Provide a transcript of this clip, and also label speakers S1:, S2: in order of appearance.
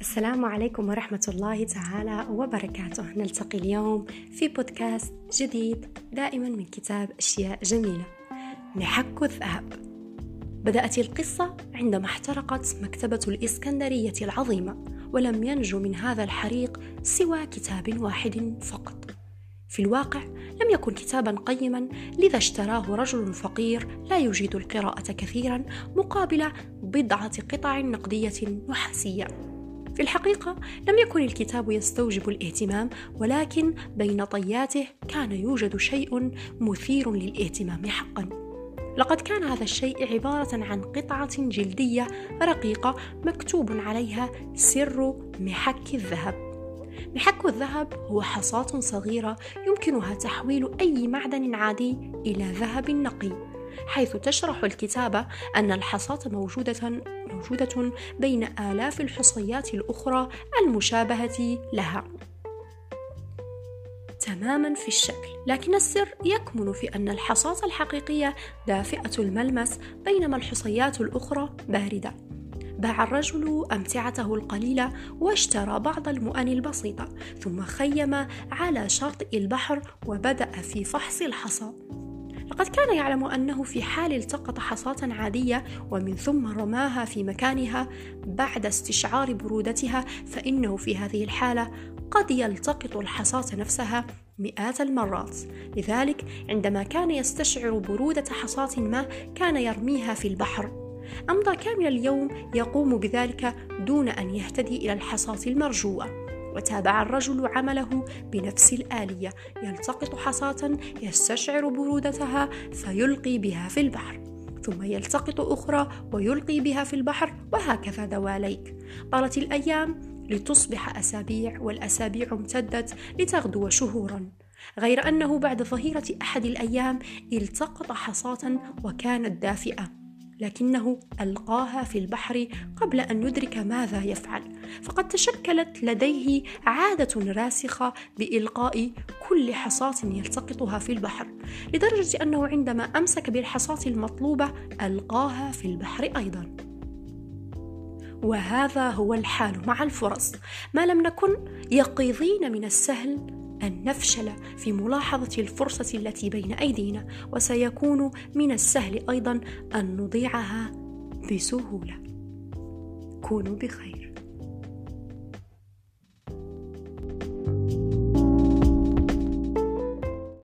S1: السلام عليكم ورحمة الله تعالى وبركاته. نلتقي اليوم في بودكاست جديد دائما من كتاب أشياء جميلة محك الذهب بدأت القصة عندما احترقت مكتبة الإسكندرية العظيمة ولم ينجو من هذا الحريق سوى كتاب واحد فقط. في الواقع لم يكن كتابا قيما لذا اشتراه رجل فقير لا يجيد القراءة كثيرا مقابل بضعة قطع نقدية نحاسية في الحقيقة لم يكن الكتاب يستوجب الاهتمام ولكن بين طياته كان يوجد شيء مثير للاهتمام حقا. لقد كان هذا الشيء عبارة عن قطعة جلدية رقيقة مكتوب عليها سر محك الذهب. محك الذهب هو حصاة صغيرة يمكنها تحويل أي معدن عادي إلى ذهب نقي. حيث تشرح الكتابة أن الحصاة موجودة موجودة بين آلاف الحصيات الأخرى المشابهة لها. تماما في الشكل. لكن السر يكمن في أن الحصاة الحقيقية دافئة الملمس بينما الحصيات الأخرى باردة. باع الرجل أمتعته القليلة واشترى بعض المؤن البسيطة ثم خيم على شاطئ البحر وبدأ في فحص الحصى. لقد كان يعلم أنه في حال التقط حصاة عادية ومن ثم رماها في مكانها بعد استشعار برودتها فإنه في هذه الحالة قد يلتقط الحصاة نفسها مئات المرات. لذلك عندما كان يستشعر برودة حصاة ما كان يرميها في البحر. أمضى كامل اليوم يقوم بذلك دون أن يهتدي إلى الحصاة المرجوة. وتابع الرجل عمله بنفس الآلية يلتقط حصاة يستشعر برودتها فيلقي بها في البحر ثم يلتقط أخرى ويلقي بها في البحر وهكذا دواليك. طالت الأيام لتصبح أسابيع والأسابيع امتدت لتغدو شهورا. غير أنه بعد ظهيرة أحد الأيام التقط حصاة وكانت دافئة. لكنه ألقاها في البحر قبل أن يدرك ماذا يفعل. فقد تشكلت لديه عادة راسخة بإلقاء كل حصاة يلتقطها في البحر لدرجة أنه عندما أمسك بالحصاة المطلوبة ألقاها في البحر أيضا. وهذا هو الحال مع الفرص. ما لم نكن يقظين من السهل أن نفشل في ملاحظة الفرصة التي بين أيدينا وسيكون من السهل أيضا أن نضيعها بسهولة. كونوا بخير.